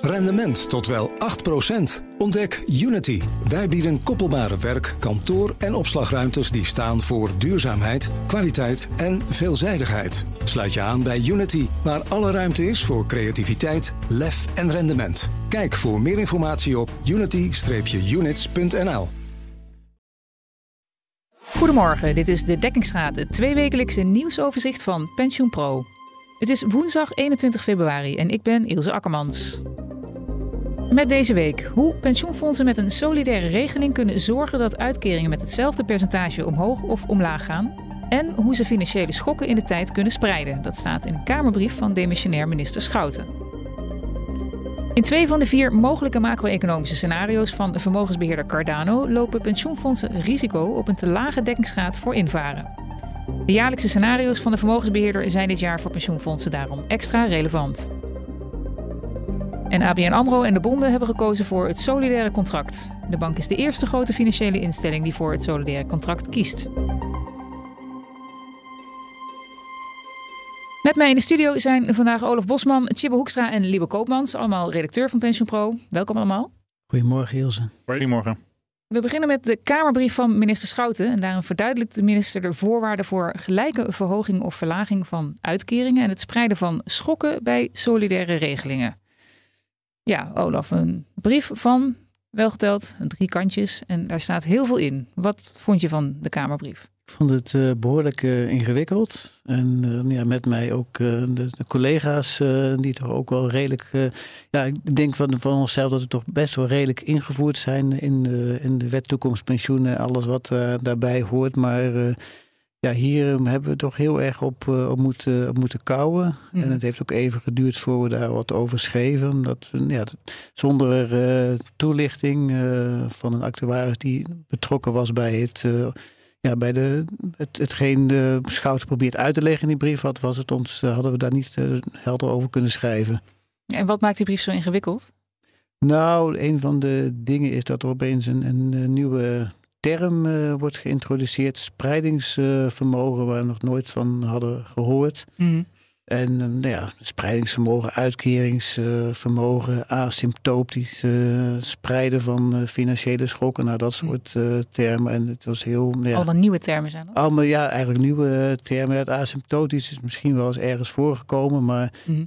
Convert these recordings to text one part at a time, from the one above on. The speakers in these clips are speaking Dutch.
Rendement tot wel 8%. Ontdek Unity. Wij bieden koppelbare werk, kantoor en opslagruimtes die staan voor duurzaamheid, kwaliteit en veelzijdigheid. Sluit je aan bij Unity, waar alle ruimte is voor creativiteit, lef en rendement. Kijk voor meer informatie op unity-units.nl. Goedemorgen, dit is de Dekkingsraad, het tweewekelijkse nieuwsoverzicht van PensioenPro. Het is woensdag 21 februari en ik ben Ilse Akkermans. Met deze week hoe pensioenfondsen met een solidaire regeling kunnen zorgen dat uitkeringen met hetzelfde percentage omhoog of omlaag gaan. En hoe ze financiële schokken in de tijd kunnen spreiden. Dat staat in een Kamerbrief van demissionair minister Schouten. In twee van de vier mogelijke macro-economische scenario's van de vermogensbeheerder Cardano lopen pensioenfondsen risico op een te lage dekkingsgraad voor invaren. De jaarlijkse scenario's van de vermogensbeheerder zijn dit jaar voor pensioenfondsen daarom extra relevant. En ABN AMRO en de bonden hebben gekozen voor het solidaire contract. De bank is de eerste grote financiële instelling die voor het solidaire contract kiest. Met mij in de studio zijn vandaag Olaf Bosman, Chibbe Hoekstra en Lieve Koopmans, allemaal redacteur van PensioenPro. Welkom allemaal. Goedemorgen Ilse. Goedemorgen. We beginnen met de Kamerbrief van minister Schouten. En daarin verduidelijkt de minister de voorwaarden voor gelijke verhoging of verlaging van uitkeringen en het spreiden van schokken bij solidaire regelingen. Ja, Olaf, een brief van, welgeteld, drie kantjes. En daar staat heel veel in. Wat vond je van de Kamerbrief? Ik vond het uh, behoorlijk uh, ingewikkeld. En uh, ja, met mij ook de, de, collega's die toch ook wel redelijk... ja, ik denk van, van onszelf dat we toch best wel redelijk ingevoerd zijn in de, in de wet toekomstpensioenen. Alles wat daarbij hoort. Maar ja, hier ehm, hebben we toch heel erg op, uh, op, moeten, op moeten kouwen. En mhm. het heeft ook even geduurd voor we daar wat over schreven. Dat, ja, zonder uh, toelichting uh, van een actuaris die betrokken was bij het. ja, bij de, het, hetgeen de Schouten probeert uit te leggen in die brief, had, was het ons, hadden we daar niet helder over kunnen schrijven. En wat maakt die brief zo ingewikkeld? Nou, een van de dingen is dat er opeens een, een nieuwe term uh, wordt geïntroduceerd, spreidingsvermogen, waar we nog nooit van hadden gehoord. Mhm. En uh, nou ja, spreidingsvermogen, uitkeringsvermogen, asymptotisch uh, spreiden van financiële schokken, nou dat Mhm. soort termen. En het was heel. nou Ja, Allemaal nieuwe termen zijn dat? allemaal ja, eigenlijk nieuwe termen. Het asymptotisch is misschien wel eens ergens voorgekomen, maar Mhm.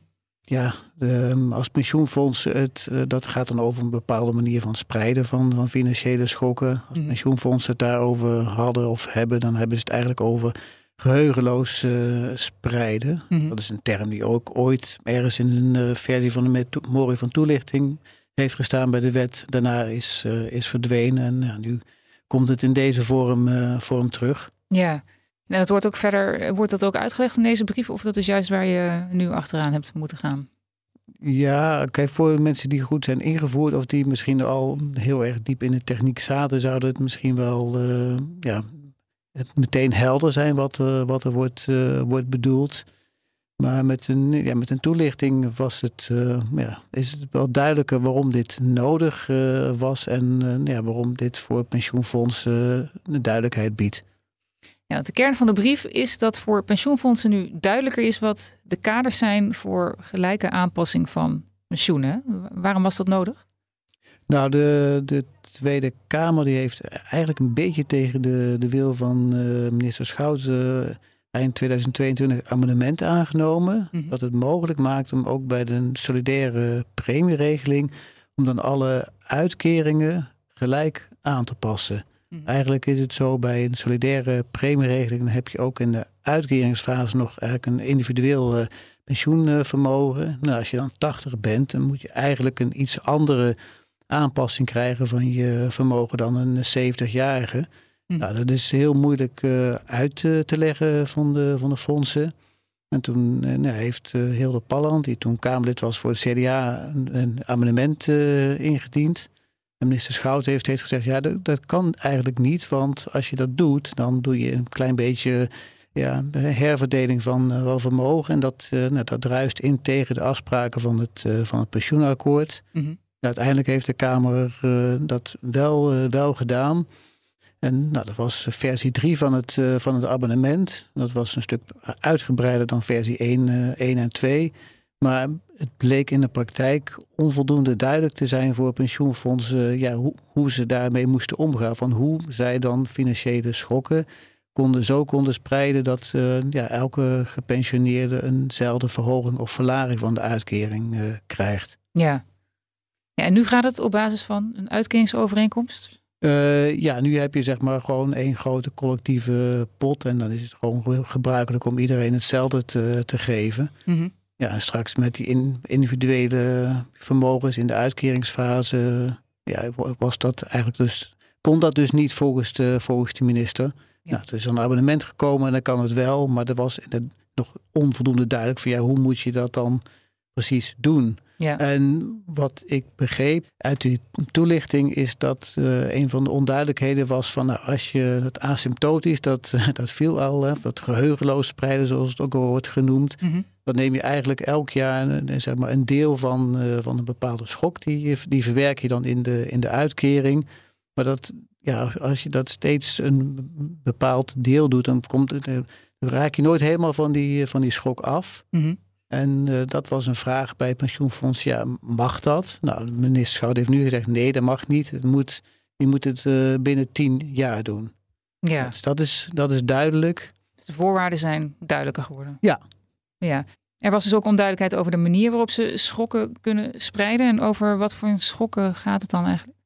Ja, de, als pensioenfonds, het, eh, dat gaat dan over een bepaalde manier van spreiden van, van financiële schokken. Als Mhm. pensioenfondsen het daarover hadden of hebben, dan hebben ze het eigenlijk over geheugenloos eh, spreiden. Mhm. Dat is een term die ook ooit ergens in een eh, versie van de memorie van toelichting heeft gestaan bij de wet. Daarna is, eh, is verdwenen en ja, nu komt het in deze vorm, vorm terug. Ja. En dat wordt ook verder, wordt dat ook uitgelegd in deze brief? Of dat is juist waar je nu achteraan hebt moeten gaan? Ja, kijk, voor mensen die goed zijn ingevoerd of die misschien al heel erg diep in de techniek zaten, zou het misschien wel eh, ja, meteen helder zijn wat, eh, wat er wordt, eh, wordt bedoeld. Maar met een, ja, met een toelichting was het, ja, is het wel duidelijker waarom dit nodig was en ja, waarom dit voor het pensioenfonds eh, de duidelijkheid biedt. Ja, de kern van de brief is dat voor pensioenfondsen nu duidelijker is wat de kaders zijn voor gelijke aanpassing van pensioenen. Waarom was dat nodig? Nou, de, de Tweede Kamer die heeft eigenlijk een beetje tegen de, de wil van eh, minister Schouten eh, eind 2022 een amendement aangenomen. Mhm. Dat het mogelijk maakt om ook bij de solidaire premieregeling om dan alle uitkeringen gelijk aan te passen. Mhm. Eigenlijk is het zo bij een solidaire premieregeling, dan heb je ook in de uitkeringsfase nog eigenlijk een individueel eh, pensioenvermogen. Nou, als je dan 80 bent, dan moet je eigenlijk een iets andere aanpassing krijgen van je vermogen dan een 70-jarige. Hm. Nou, dat is heel moeilijk eh, uit eh, te leggen van de, van de fondsen. En toen nou, heeft Hilde Palland, die toen Kamerlid was voor de CDA, een, amendement ingediend. En minister Schout heeft, heeft gezegd, ja, dat, dat kan eigenlijk niet. Want als je dat doet, dan doe je een klein beetje ja, herverdeling van, uh, vermogen. En dat, uh, nou, dat druist in tegen de afspraken van het, uh, van het pensioenakkoord. Mhm. Uiteindelijk heeft de Kamer dat wel, wel gedaan. En nou, dat was versie 3 van het, van het abonnement. Dat was een stuk uitgebreider dan versie 1, 1 en 2. Maar het bleek in de praktijk onvoldoende duidelijk te zijn voor pensioenfondsen ja, hoe, hoe ze daarmee moesten omgaan. Van hoe zij dan financiële schokken konden, zo konden spreiden dat uh, ja, elke gepensioneerde eenzelfde verhoging of verlaging van de uitkering uh, krijgt. Ja. ja. En nu gaat het op basis van een uitkeringsovereenkomst? Uh, ja, nu heb je zeg maar gewoon één grote collectieve pot. En dan is het gewoon gebruikelijk om iedereen hetzelfde te, te geven. Mm -hmm. Ja, en straks met die in, individuele vermogens in de uitkeringsfase. Ja, was dat eigenlijk dus. Kon dat dus niet volgens de, volgens de minister. Ja. Nou, er is een abonnement gekomen en dan kan het wel. Maar er was nog onvoldoende duidelijk van ja, hoe moet je dat dan precies doen? Ja. En wat ik begreep uit die toelichting is dat uh, een van de onduidelijkheden was van nou, als je het asymptotisch, dat, dat viel al, hè, dat geheugenloos spreiden zoals het ook al wordt genoemd. Mm -hmm. Dan neem je eigenlijk elk jaar een, zeg maar een deel van, uh, van een bepaalde schok, die, die verwerk je dan in de, in de uitkering. Maar dat, ja, als je dat steeds een bepaald deel doet, dan, komt, dan raak je nooit helemaal van die, van die schok af. Mm -hmm. En uh, dat was een vraag bij het pensioenfonds. Ja, mag dat? Nou, de minister Schout heeft nu gezegd: nee, dat mag niet. Het moet, je moet het uh, binnen tien jaar doen. Ja. Dus dat is, dat is duidelijk. Dus de voorwaarden zijn duidelijker geworden. Ja. Ja. Er was dus ook onduidelijkheid over de manier waarop ze schokken kunnen spreiden. En over wat voor schokken gaat het dan eigenlijk?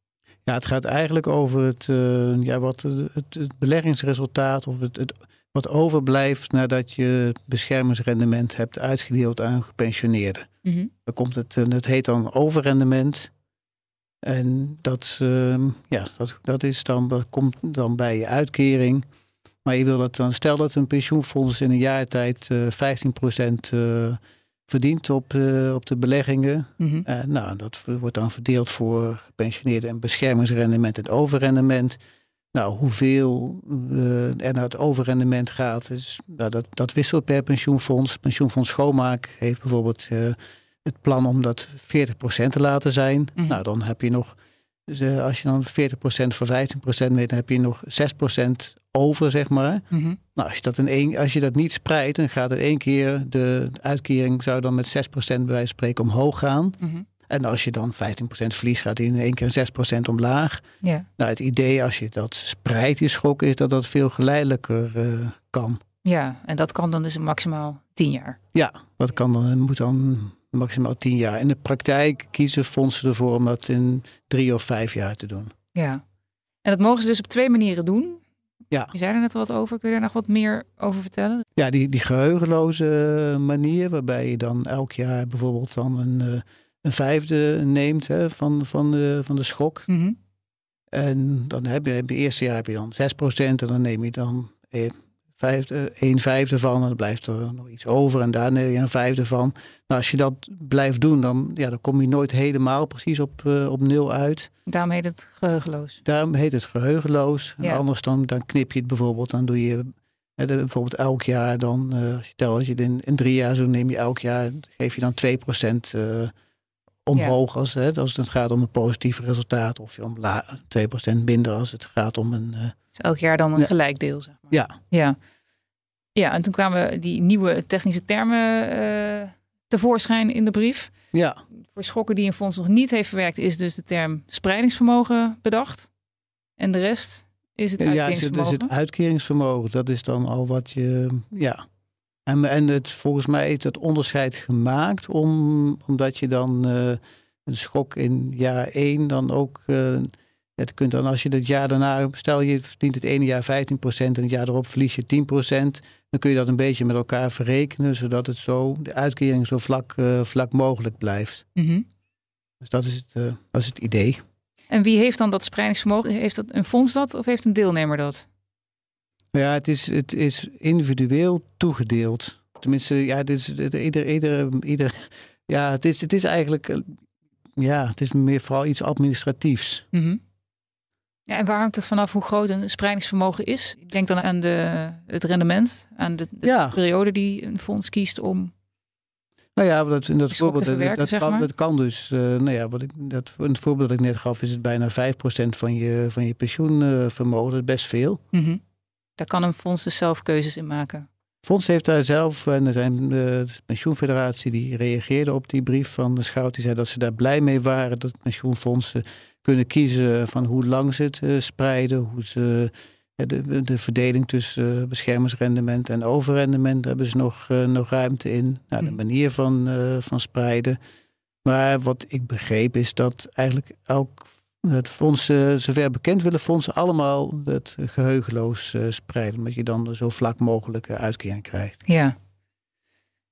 Ja, het gaat eigenlijk over het, uh, ja, wat, het, het beleggingsresultaat of het, het wat overblijft nadat je beschermingsrendement hebt uitgedeeld aan gepensioneerden. Mm Dan komt het, eh, het heet dan overrendement. En dat, uh, ja, dat, dat, is dan, dat komt dan bij je uitkering. Maar je wil dat dan, stel dat een pensioenfonds in een jaar tijd uh, 15% uh, verdient op, uh, op de beleggingen. Mm -hmm. nou, dat wordt dan verdeeld voor gepensioneerden en beschermingsrendement en overrendement. Nou, hoeveel er naar het overrendement gaat, is, nou, dat, dat wisselt per pensioenfonds. Pensioenfonds Schoonmaak heeft bijvoorbeeld het plan om dat 40% te laten zijn. Mm. Nou, dan heb je nog, dus, uh, als je dan 40% voor 15% weet, dan heb je nog 6% over, zeg maar. Mm -hmm. Nou, als je, dat in één, als je dat niet spreidt, dan gaat het één keer, de uitkering zou dan met 6% bij wijze van spreken omhoog gaan. Mm -hmm. En als je dan 15% verlies, gaat die in één keer 6% omlaag. Ja. Nou, het idee als je dat spreidt, die schok, is dat dat veel geleidelijker uh, kan. Ja, en dat kan dan dus maximaal 10 jaar. Ja, dat kan dan, moet dan maximaal 10 jaar. In de praktijk kiezen fondsen ervoor om dat in drie of vijf jaar te doen. Ja, en dat mogen ze dus op twee manieren doen. Ja. Je zei er net al wat over. Kun je daar nog wat meer over vertellen? Ja, die, die geheugenloze manier, waarbij je dan elk jaar bijvoorbeeld dan een, uh, een vijfde neemt hè, van, van, de, van de schok. Mm -hmm. En dan heb je, in het eerste jaar heb je dan 6% en dan neem je dan een vijfde, een vijfde van en dan blijft er nog iets over en daar neem je een vijfde van. Nou, als je dat blijft doen, dan, ja, dan kom je nooit helemaal precies op, uh, op nul uit. Daarom heet het geheugenloos. Daarom heet het geheugenloos. Ja. En anders dan, dan knip je het bijvoorbeeld, dan doe je hè, bijvoorbeeld elk jaar dan, uh, als je tel als je het in, in drie jaar zo neem je elk jaar, geef je dan 2% omhoog als, hè, als het gaat om een positief resultaat. Of je om 2% minder als het gaat om een... Uh, dus elk jaar dan een ja. gelijk deel, zeg maar. Ja. ja. Ja, en toen kwamen die nieuwe technische termen uh, tevoorschijn in de brief. Ja. Voor schokken die een fonds nog niet heeft verwerkt, is dus de term spreidingsvermogen bedacht. En de rest is het uitkeringsvermogen. Ja, dus het uitkeringsvermogen, dat is dan al wat je... Ja, en, en het, volgens mij is dat onderscheid gemaakt om, omdat je dan uh, een schok in jaar 1 dan ook. Uh, het kunt dan als je het jaar daarna, stel je verdient het ene jaar 15% en het jaar erop verlies je 10%, dan kun je dat een beetje met elkaar verrekenen, zodat het zo, de uitkering zo vlak, uh, vlak mogelijk blijft. Mm -hmm. Dus dat is, het, dat is het idee. En wie heeft dan dat spreidingsvermogen? Heeft dat een fonds dat of heeft een deelnemer dat? Ja, het is, het is individueel toegedeeld. Tenminste, ja, het is ieder, ieder, ieder, ja, het is, het is eigenlijk, ja, het is meer vooral iets administratiefs. Mm -hmm. Ja, en waar hangt het vanaf hoe groot een spreidingsvermogen is? Ik denk dan aan de, het rendement, aan de, de ja. periode die een fonds kiest om. Nou ja, dat, in dat voorbeeld, dat, dat, zeg kan, dat kan dus, uh, nou ja, wat ik, dat, in het voorbeeld dat ik net gaf, is het bijna 5% van je, van je pensioenvermogen. Dat is best veel. Mm -hmm. Daar kan een fonds dus zelf keuzes in maken. Fonds heeft daar zelf, en er zijn de pensioenfederatie die reageerde op die brief van de Schout. Die zei dat ze daar blij mee waren dat pensioenfondsen kunnen kiezen van hoe lang ze het uh, spreiden, hoe ze de, de verdeling tussen uh, beschermingsrendement en overrendement, daar hebben ze nog, uh, nog ruimte in. Nou, de manier van, van spreiden. Maar wat ik begreep is dat eigenlijk elk het fonds, zover bekend willen fondsen allemaal het geheugenloos uh, spreiden. Omdat je dan zo vlak mogelijk uitkering krijgt. Ja.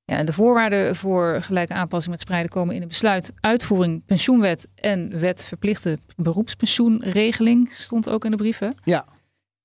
Ja, en de voorwaarden voor gelijke aanpassing met spreiden komen in een besluit uitvoering pensioenwet en wet verplichte beroepspensioenregeling stond ook in de brieven. Ja.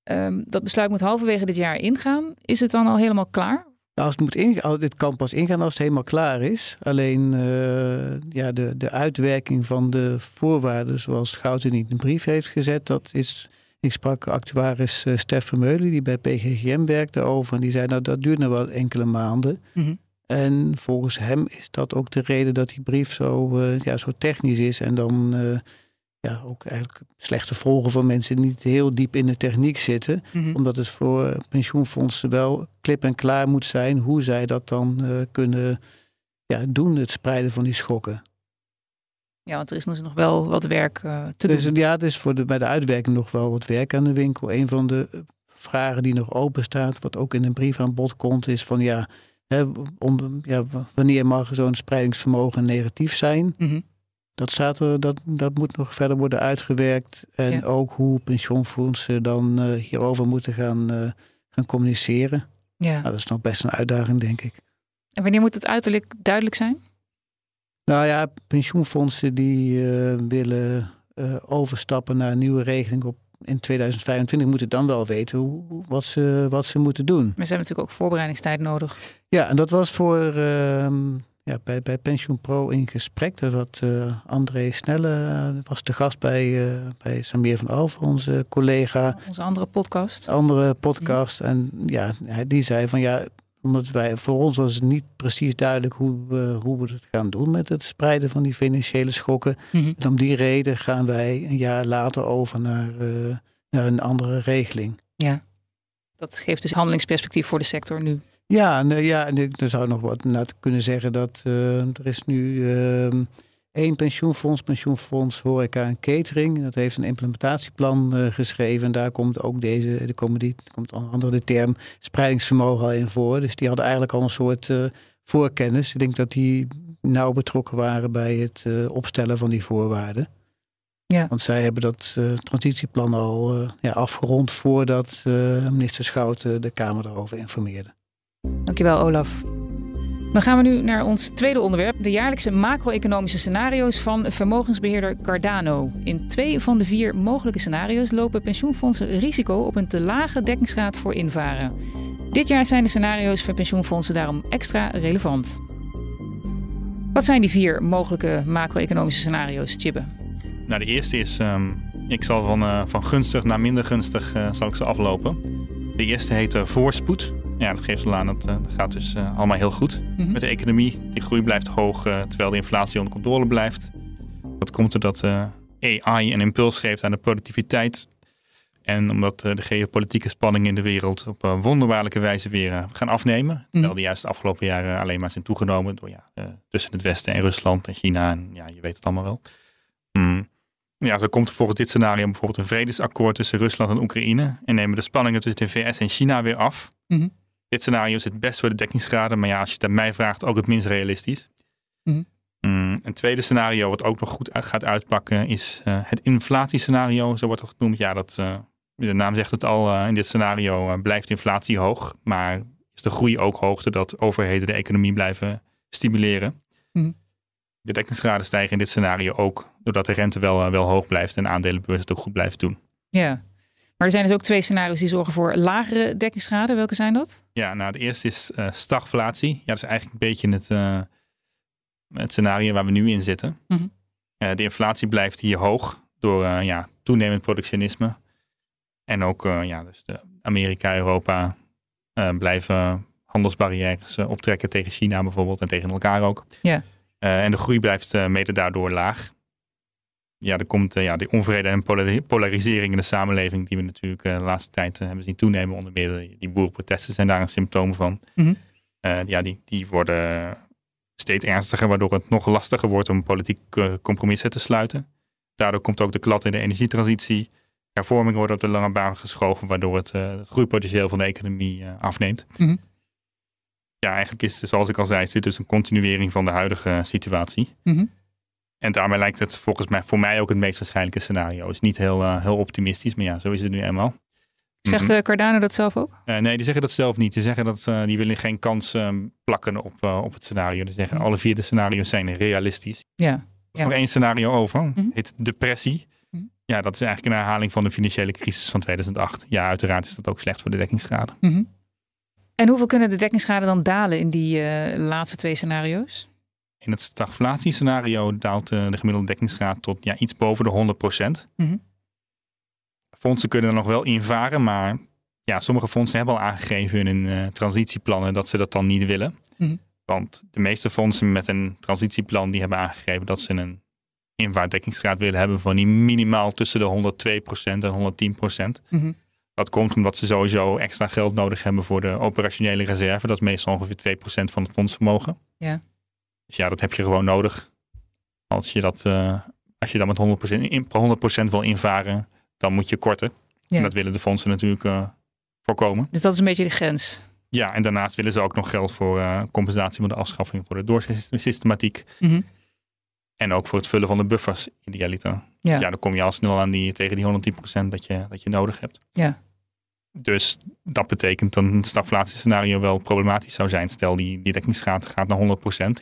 Um, dat besluit moet halverwege dit jaar ingaan. Is het dan al helemaal klaar? Nou, als het moet ingaan, dit kan pas ingaan als het helemaal klaar is. Alleen uh, ja, de, de uitwerking van de voorwaarden, zoals Schouten in de brief heeft gezet, dat is. Ik sprak actuaris uh, Stef Vermeulen, die bij PGGM werkte over. En die zei, nou dat duurt nog wel enkele maanden. Mm -hmm. En volgens hem is dat ook de reden dat die brief zo, uh, ja, zo technisch is. En dan ja, ook eigenlijk slechte volgen voor mensen die niet heel diep in de techniek zitten. Mm -hmm. Omdat het voor pensioenfondsen wel klip en klaar moet zijn hoe zij dat dan uh, kunnen ja, doen, het spreiden van die schokken. Ja, want er is dus nog wel wat werk uh, te dus, doen. Ja, het is voor de, bij de uitwerking nog wel wat werk aan de winkel. Een van de vragen die nog open staat, wat ook in een brief aan bod komt, is van ja, hè, om, ja wanneer mag zo'n spreidingsvermogen negatief zijn? Mm -hmm. Dat, staat er, dat, dat moet nog verder worden uitgewerkt. En ja. ook hoe pensioenfondsen dan uh, hierover moeten gaan, uh, gaan communiceren. Ja. Nou, dat is nog best een uitdaging, denk ik. En wanneer moet het uiterlijk duidelijk zijn? Nou ja, pensioenfondsen die uh, willen overstappen naar een nieuwe regeling op in 2025 moeten dan wel weten hoe, wat, ze, wat ze moeten doen. Maar ze hebben natuurlijk ook voorbereidingstijd nodig. Ja, en dat was voor ja, bij, bij Pensioen Pro in gesprek. Dat had, uh, André Snelle uh, was de gast bij, uh, bij Samir van Alver, onze collega. Onze andere podcast. Andere podcast. En ja, die zei van ja, omdat wij, voor ons was het niet precies duidelijk hoe we, hoe we het gaan doen met het spreiden van die financiële schokken. Mm -hmm. En om die reden gaan wij een jaar later over naar, naar een andere regeling. Ja, dat geeft dus handelingsperspectief voor de sector nu. Ja, en, ja, en ik zou nog wat net kunnen zeggen dat uh, er is nu uh, één pensioenfonds, pensioenfonds horeca en catering. Dat heeft een implementatieplan uh, geschreven en daar komt ook deze, er komen die, komt onder andere de term spreidingsvermogen al in voor. Dus die hadden eigenlijk al een soort voorkennis. Ik denk dat die nauw betrokken waren bij het opstellen van die voorwaarden. Ja. Want zij hebben dat transitieplan al ja, afgerond voordat minister Schouten de Kamer daarover informeerde. Dankjewel, Olaf. Dan gaan we nu naar ons tweede onderwerp: de jaarlijkse macro-economische scenario's van vermogensbeheerder Cardano. In twee van de vier mogelijke scenario's lopen pensioenfondsen risico op een te lage dekkingsgraad voor invaren. Dit jaar zijn de scenario's voor pensioenfondsen daarom extra relevant. Wat zijn die vier mogelijke macro-economische scenario's, Chibbe? Nou, de eerste is: um, ik zal van, uh, van gunstig naar minder gunstig uh, zal ik ze aflopen. De eerste heet uh, voorspoed. Ja, dat geeft al aan dat uh, gaat dus uh, allemaal heel goed mm -hmm. met de economie. Die groei blijft hoog uh, terwijl de inflatie onder controle blijft. Dat komt doordat AI een impuls geeft aan de productiviteit. En omdat de geopolitieke spanningen in de wereld op een wonderbaarlijke wijze weer gaan afnemen. Terwijl mm -hmm. die juist de afgelopen jaren alleen maar zijn toegenomen door, ja, tussen het Westen en Rusland en China. En ja, je weet het allemaal wel. Mm. Ja, zo komt er volgens dit scenario bijvoorbeeld een vredesakkoord tussen Rusland en Oekraïne. En nemen de spanningen tussen de VS en China weer af. -hmm. Dit scenario zit best voor de dekkingsgraden, maar ja, als je het aan mij vraagt, ook het minst realistisch. Mm. Mm, een tweede scenario wat ook nog goed gaat uitpakken is uh, het inflatiescenario, zo wordt het genoemd. Ja, dat, uh, de naam zegt het al, uh, in dit scenario blijft inflatie hoog, maar is de groei ook hoog, doordat overheden de economie blijven stimuleren. Mm. De dekkingsgraden stijgen in dit scenario ook, doordat de rente wel, wel hoog blijft en aandelenbeurs het ook goed blijven doen. Ja, maar er zijn dus ook twee scenario's die zorgen voor lagere dekkingsgraden. Welke zijn dat? Ja, nou, de eerste is uh, stagflatie. Ja, dat is eigenlijk een beetje het, uh, het scenario waar we nu in zitten. Mm -hmm. uh, de inflatie blijft hier hoog door ja, toenemend productionisme. En ook ja, dus de Amerika, Europa blijven handelsbarrières optrekken tegen China bijvoorbeeld en tegen elkaar ook. Ja. en de groei blijft mede daardoor laag. Ja, er komt ja, die onvrede en polarisering in de samenleving, die we natuurlijk de laatste tijd hebben zien toenemen. Onder meer die boerenprotesten zijn daar een symptoom van. Mhm. ja, die, die worden steeds ernstiger, waardoor het nog lastiger wordt om politieke compromissen te sluiten. Daardoor komt ook de klad in de energietransitie. Hervormingen worden op de lange baan geschoven, waardoor het, uh, het groeipotentieel van de economie uh, afneemt. Mm Ja, eigenlijk is, zoals ik al zei, is dit dus een continuering van de huidige situatie. Mm En daarmee lijkt het volgens mij voor mij ook het meest waarschijnlijke scenario. Het is niet heel, uh, heel optimistisch, maar ja, zo is het nu eenmaal. Zegt uh, Cardano dat zelf ook? nee, die zeggen dat zelf niet. Die zeggen dat die willen geen kans ehm, plakken op, op het scenario. Die zeggen mhm. alle vier de scenario's zijn realistisch. Ja. Ja. Voor één scenario over. Mm heet depressie. Mhm. Ja, dat is eigenlijk een herhaling van de financiële crisis van 2008. Ja, uiteraard is dat ook slecht voor de dekkingsgraden. Mhm. En hoeveel kunnen de dekkingsgraden dan dalen in die laatste twee scenario's? In het stagflatiescenario daalt uh, de gemiddelde dekkingsgraad tot ja, iets boven de 100 procent. Mm Fondsen kunnen er nog wel invaren, maar ja, sommige fondsen hebben al aangegeven in hun uh, transitieplannen dat ze dat dan niet willen. Mm want de meeste fondsen met een transitieplan die hebben aangegeven dat ze een invaartdekkingsgraad willen hebben van die minimaal tussen de 102% en 110%. Mm Dat komt omdat ze sowieso extra geld nodig hebben voor de operationele reserve. Dat is meestal ongeveer 2% van het fondsvermogen. Ja. Dus ja, dat heb je gewoon nodig. Als je dat, uh, als je dat met 100%, in, 100% wil invaren, dan moet je korten. Ja. En dat willen de fondsen natuurlijk uh, voorkomen. Dus dat is een beetje de grens. Ja, en daarnaast willen ze ook nog geld voor uh, compensatie van de afschaffing voor de doorsystematiek. Mm En ook voor het vullen van de buffers idealiter. Ja. ja, dan kom je al snel aan die, tegen die 110% dat je, dat je nodig hebt. Ja. Dus dat betekent dat een stagflatiescenario wel problematisch zou zijn. Stel die, die dekkingsgraad gaat naar 100%.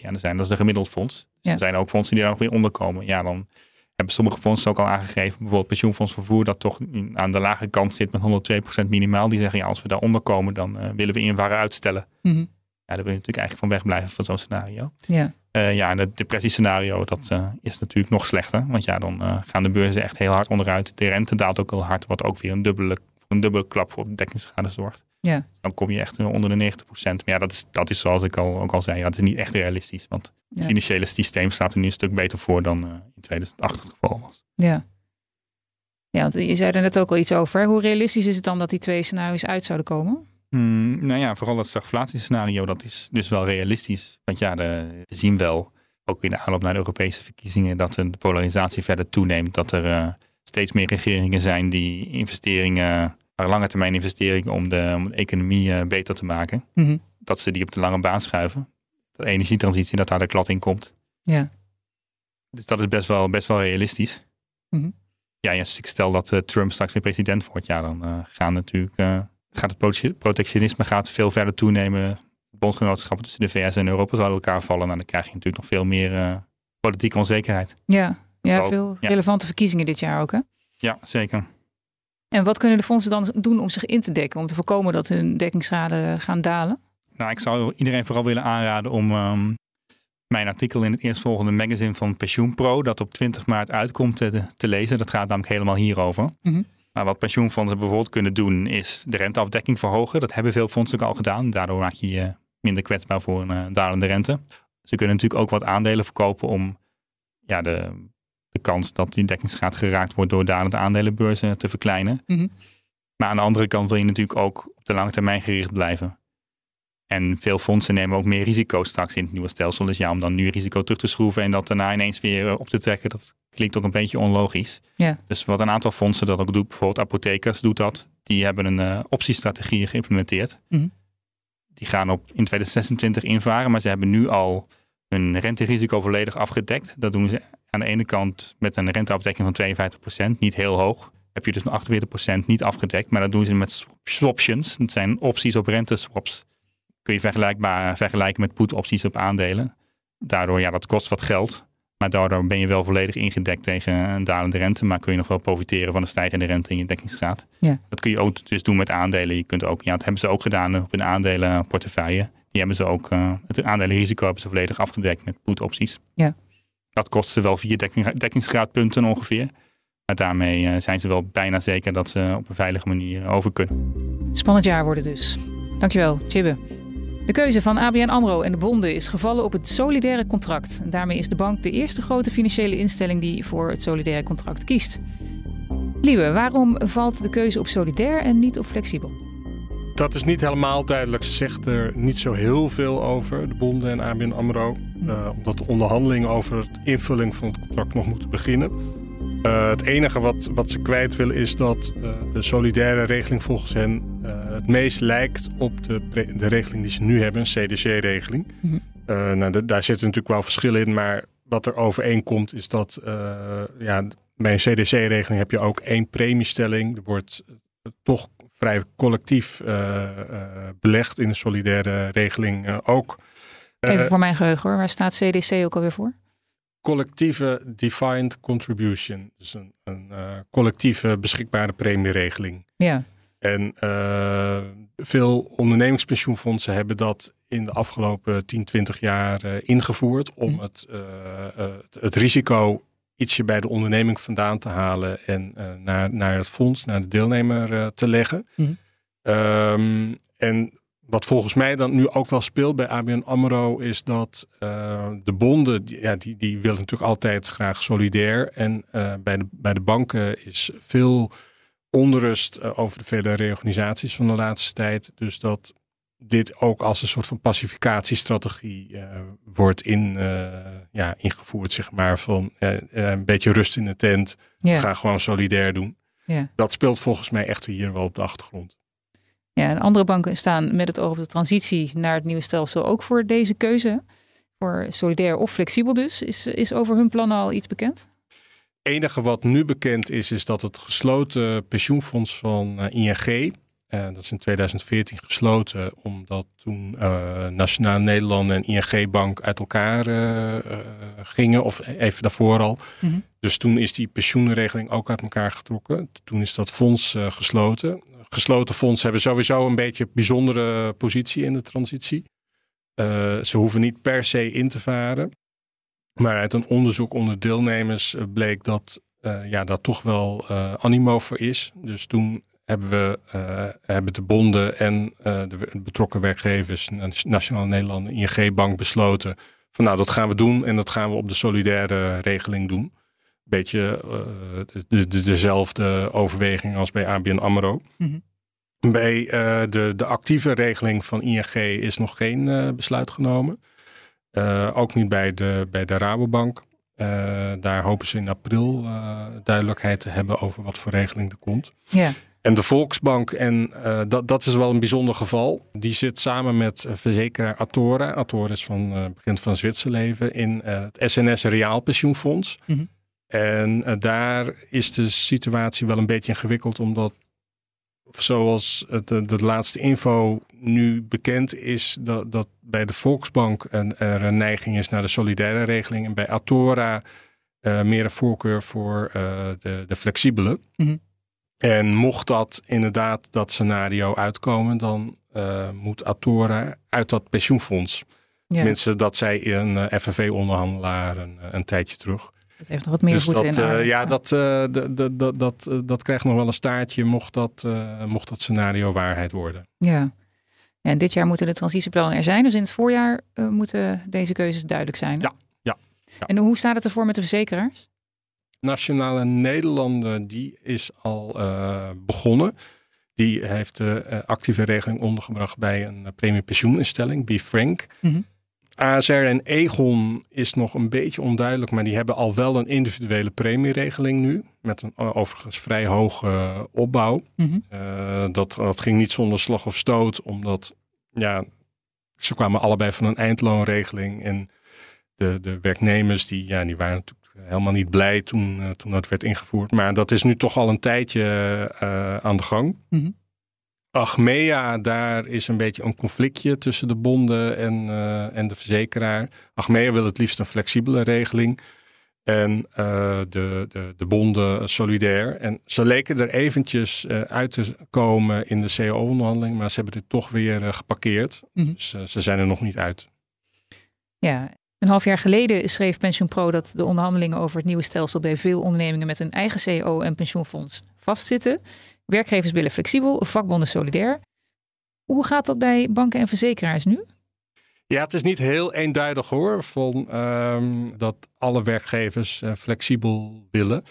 Ja, dan zijn, dat is de gemiddeld fonds. Dus Er zijn ook fondsen die daar nog weer onder komen. Ja, dan hebben sommige fondsen ook al aangegeven, bijvoorbeeld pensioenfonds vervoer, dat toch aan de lage kant zit met 102% minimaal. Die zeggen, ja, als we daaronder komen, dan uh, willen we invaren uitstellen. Mm -hmm. Ja, daar wil je natuurlijk eigenlijk van wegblijven van zo'n scenario. Ja. Uh, ja, en het depressiescenario, dat uh, is natuurlijk nog slechter. Want ja, dan gaan de beurzen echt heel hard onderuit. De rente daalt ook heel hard, wat ook weer een dubbele, een dubbele klap voor dekkingsschade zorgt. Ja. Dan kom je echt onder de 90%. Maar ja, dat is, dat is zoals ik al, ook al zei, ja, dat is niet echt realistisch. Want het financiële systeem staat er nu een stuk beter voor dan uh, in 2008 het geval was. Ja. Ja, want je zei er net ook al iets over. Hoe realistisch is het dan dat die twee scenario's uit zouden komen? Hmm, nou ja, vooral dat stagflatiescenario, dat is dus wel realistisch. Want ja, de, we zien wel, ook in de aanloop naar de Europese verkiezingen, dat de polarisatie verder toeneemt. Dat er uh, steeds meer regeringen zijn die investeringen lange termijn investeringen om de, om de economie uh, beter te maken. Mhm. Dat ze die op de lange baan schuiven. De energietransitie, dat daar de klad in komt. Ja. Dus dat is best wel, best wel realistisch. Mm Ja, ik stel dat uh, Trump straks weer president wordt, ja, dan uh, gaan natuurlijk, gaat het protectionisme gaat veel verder toenemen. Bondgenootschappen tussen de VS en Europa zouden elkaar vallen. Nou, dan krijg je natuurlijk nog veel meer politieke onzekerheid. Ja, ja veel relevante verkiezingen dit jaar ook, hè? Ja, zeker. En wat kunnen de fondsen dan doen om zich in te dekken, om te voorkomen dat hun dekkingsgraden gaan dalen? Nou, ik zou iedereen vooral willen aanraden om um, mijn artikel in het eerstvolgende magazine van PensioenPro, dat op 20 maart uitkomt, te, te lezen. Dat gaat namelijk helemaal hierover. Mm Maar wat pensioenfondsen bijvoorbeeld kunnen doen, is de renteafdekking verhogen. Dat hebben veel fondsen ook al gedaan. Daardoor maak je je minder kwetsbaar voor een uh, dalende rente. Ze kunnen natuurlijk ook wat aandelen verkopen om ja, de de kans dat die dekkingsgraad geraakt wordt door dalende aandelenbeurzen te verkleinen. Mhm. Maar aan de andere kant wil je natuurlijk ook op de lange termijn gericht blijven. En veel fondsen nemen ook meer risico straks in het nieuwe stelsel. Dus ja, om dan nu risico terug te schroeven en dat daarna ineens weer eh, op te trekken, dat klinkt ook een beetje onlogisch. Ja. Dus wat een aantal fondsen dat ook doen, bijvoorbeeld Apothekers doet dat, die hebben een uh, optiestrategie geïmplementeerd. Mhm. Die gaan op in 2026 invaren, maar ze hebben nu al hun renterisico volledig afgedekt. Dat doen ze aan de ene kant met een renteafdekking van 52%, niet heel hoog. Heb je dus een 48% niet afgedekt, maar dat doen ze met swaptions. Dat zijn opties op renteswaps. Kun je vergelijkbaar, vergelijken met put-opties op aandelen. Daardoor, ja, dat kost wat geld. Maar daardoor ben je wel volledig ingedekt tegen een dalende rente. Maar kun je nog wel profiteren van de stijgende rente in je dekkingsgraad. Ja. Dat kun je ook dus doen met aandelen. Je kunt ook, ja, dat hebben ze ook gedaan op een aandelenportefeuille. Die hebben ze ook, uh, het aandelenrisico hebben ze volledig afgedekt met put-opties. Ja. Dat kost ze wel vier dekking, dekkingsgraadpunten ongeveer. Maar daarmee uh, zijn ze wel bijna zeker dat ze op een veilige manier over kunnen. Spannend jaar worden dus. Dankjewel, Chibbe. De keuze van ABN AMRO en de bonden is gevallen op het solidaire contract. daarmee is de bank de eerste grote financiële instelling die voor het solidaire contract kiest. Lieve, waarom valt de keuze op solidair en niet op flexibel? Dat is niet helemaal duidelijk. Ze zegt er niet zo heel veel over, de bonden en ABN AMRO. Uh, omdat de onderhandelingen over de invulling van het contract nog moeten beginnen. Uh, het enige wat, wat ze kwijt willen is dat uh, de solidaire regeling volgens hen het meest lijkt op de, de regeling die ze nu hebben, een CDC-regeling. Mm -hmm. nou, daar zitten natuurlijk wel verschillen in, maar wat er overeenkomt is dat ja, bij een CDC-regeling heb je ook één premiestelling. Er wordt toch vrij collectief uh, belegd in een solidaire regeling uh, ook. Even voor mijn geheugen hoor, waar staat CDC ook alweer voor? Collectieve Defined Contribution. Dus een, een collectieve beschikbare premieregeling. Ja. En veel ondernemingspensioenfondsen hebben dat in de afgelopen 10, 20 jaar ingevoerd om hm. het, het, het risico ietsje bij de onderneming vandaan te halen en uh, naar, naar het fonds, naar de deelnemer uh, te leggen. Mm um, en wat volgens mij dan nu ook wel speelt bij ABN AMRO is dat uh, de bonden, ja, die, die willen natuurlijk altijd graag solidair. En bij, de, bij de banken is veel onrust over de vele reorganisaties van de laatste tijd. Dus dat dit ook als een soort van pacificatiestrategie uh, wordt in, uh, ja, ingevoerd, zeg maar. Van uh, een beetje rust in de tent. Yeah. Ga gewoon solidair doen. Yeah. Dat speelt volgens mij echt hier wel op de achtergrond. Ja, en andere banken staan met het oog op de transitie naar het nieuwe stelsel ook voor deze keuze. Voor solidair of flexibel dus. Is, is over hun plannen al iets bekend? Het enige wat nu bekend is, is dat het gesloten pensioenfonds van ING uh, dat is in 2014 gesloten, omdat toen uh, Nationaal Nederland en ING Bank uit elkaar uh, gingen, of even daarvoor al. Mm -hmm. Dus toen is die pensioenregeling ook uit elkaar getrokken. Toen is dat fonds gesloten. Gesloten fondsen hebben sowieso een beetje een bijzondere positie in de transitie. ze hoeven niet per se in te varen. Maar uit een onderzoek onder deelnemers bleek dat ja, dat toch wel animo voor is. Dus toen hebben we uh, hebben de bonden en uh, de betrokken werkgevers, Nationaal Nederland, ING Bank besloten van nou dat gaan we doen en dat gaan we op de solidaire regeling doen. Beetje uh, de, de, dezelfde overweging als bij ABN AMRO. Mm -hmm. Bij de, de actieve regeling van ING is nog geen besluit genomen. ook niet bij de, bij de Rabobank. daar hopen ze in april duidelijkheid te hebben over wat voor regeling er komt. Ja. En de Volksbank, en uh, dat, dat is wel een bijzonder geval. Die zit samen met verzekeraar Atora. Atora is van uh, begin van Zwitserleven in uh, het SNS Reaalpensioenfonds. Mm -hmm. En daar is de situatie wel een beetje ingewikkeld, omdat zoals de, de, laatste info nu bekend is, dat, dat bij de Volksbank een, er een neiging is naar de solidaire regeling. En bij Atora meer een voorkeur voor de, de flexibele. Mm -hmm. En mocht dat inderdaad dat scenario uitkomen, dan uh, moet Atora uit dat pensioenfonds. Ja. Tenminste, dat zei een uh, FNV-onderhandelaar een, eh, een, tijdje terug. Dat heeft nog wat meer dus voeten dat, in uh, Ja, dat, dat, dat, dat, dat krijgt nog wel een staartje mocht dat, mocht dat scenario waarheid worden. Ja. En dit jaar moeten de transitieplannen er zijn. Dus in het voorjaar moeten deze keuzes duidelijk zijn. Ja, ja, ja. En hoe staat het ervoor met de verzekeraars? Nationale Nederlanden, die is al uh, begonnen. Die heeft de uh, actieve regeling ondergebracht bij een uh, premiepensioeninstelling, BeFrank. Mm -hmm. ASR en Egon is nog een beetje onduidelijk, maar die hebben al wel een individuele premieregeling nu. Met een overigens vrij hoge opbouw. Mm -hmm. dat, dat ging niet zonder slag of stoot, omdat ja, ze kwamen allebei van een eindloonregeling. En de, de werknemers die, ja, die waren natuurlijk helemaal niet blij toen, uh, toen dat werd ingevoerd. Maar dat is nu toch al een tijdje uh, aan de gang. Mm -hmm. Achmea, daar is een beetje een conflictje tussen de bonden en, uh, en de verzekeraar. Achmea wil het liefst een flexibele regeling. En de, de, de bonden solidair. En ze leken er eventjes uit te komen in de CO-onderhandeling, maar ze hebben dit toch weer geparkeerd. Mm -hmm. Dus ze zijn er nog niet uit. Ja, een half jaar geleden schreef PensioenPro dat de onderhandelingen over het nieuwe stelsel bij veel ondernemingen met een eigen CO en pensioenfonds vastzitten. Werkgevers willen flexibel, vakbonden solidair. Hoe gaat dat bij banken en verzekeraars nu? Ja, het is niet heel eenduidig hoor, van, ehm, dat alle werkgevers uh, flexibel willen.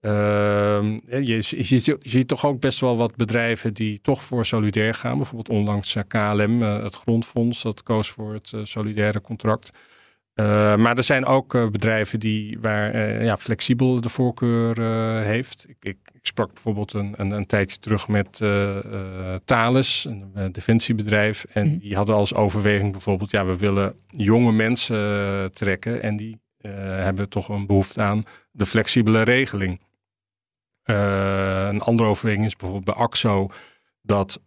Ehm, je, je, ziet toch ook best wel wat bedrijven die toch voor solidair gaan. Bijvoorbeeld onlangs eh, KLM, uh, het grondfonds, dat koos voor het solidaire contract. Uh, maar er zijn ook uh, bedrijven die, waar uh, ja, flexibel de voorkeur heeft. Ik, ik, ik, sprak bijvoorbeeld een, een, een tijdje terug met Thales, een defensiebedrijf. En mm. die hadden als overweging bijvoorbeeld, ja, we willen jonge mensen trekken. En die hebben toch een behoefte aan de flexibele regeling. een andere overweging is bijvoorbeeld bij AXO dat,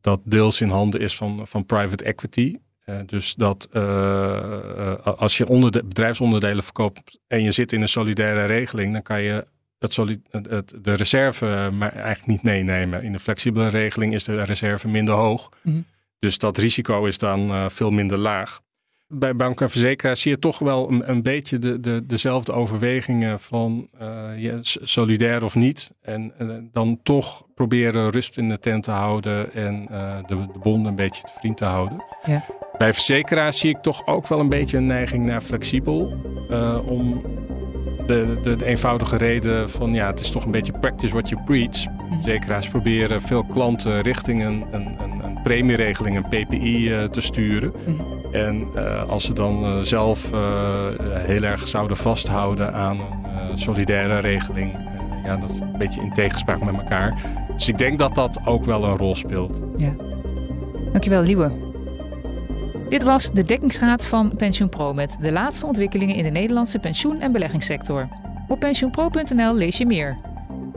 dat deels in handen is van, van private equity. Uh, dus dat uh, als je onder de bedrijfsonderdelen verkoopt en je zit in een solidaire regeling, dan kan je het het, de reserve maar eigenlijk niet meenemen. In de flexibele regeling is de reserve minder hoog. Mm -hmm. Dus dat risico is dan veel minder laag bij banken en verzekeraars zie je toch wel een, een beetje de, de, dezelfde overwegingen van uh, solidair of niet. En uh, dan toch proberen rust in de tent te houden en uh, de, de bonden een beetje te vriend te houden. Ja. Bij verzekeraars zie ik toch ook wel een beetje een neiging naar flexibel. om de, de, de, eenvoudige reden van ja, het is toch een beetje practice what you preach. Mhm. Verzekeraars proberen veel klanten richting een, een, premieregeling, een PPI te sturen. Mm en uh, als ze dan zelf heel erg zouden vasthouden aan een solidaire regeling, ja, dat is een beetje in tegenspraak met elkaar. Dus ik denk dat dat ook wel een rol speelt. Ja. Dankjewel, Liewe. Dit was de dekkingsraad van PensioenPro met de laatste ontwikkelingen in de Nederlandse pensioen- en beleggingssector. Op pensioenpro.nl lees je meer.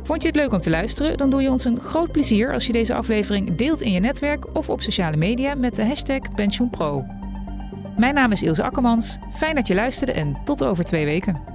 Vond je het leuk om te luisteren? Dan doe je ons een groot plezier als je deze aflevering deelt in je netwerk of op sociale media met de hashtag PensioenPro. Mijn naam is Ilse Akkermans. Fijn dat je luisterde en tot over twee weken.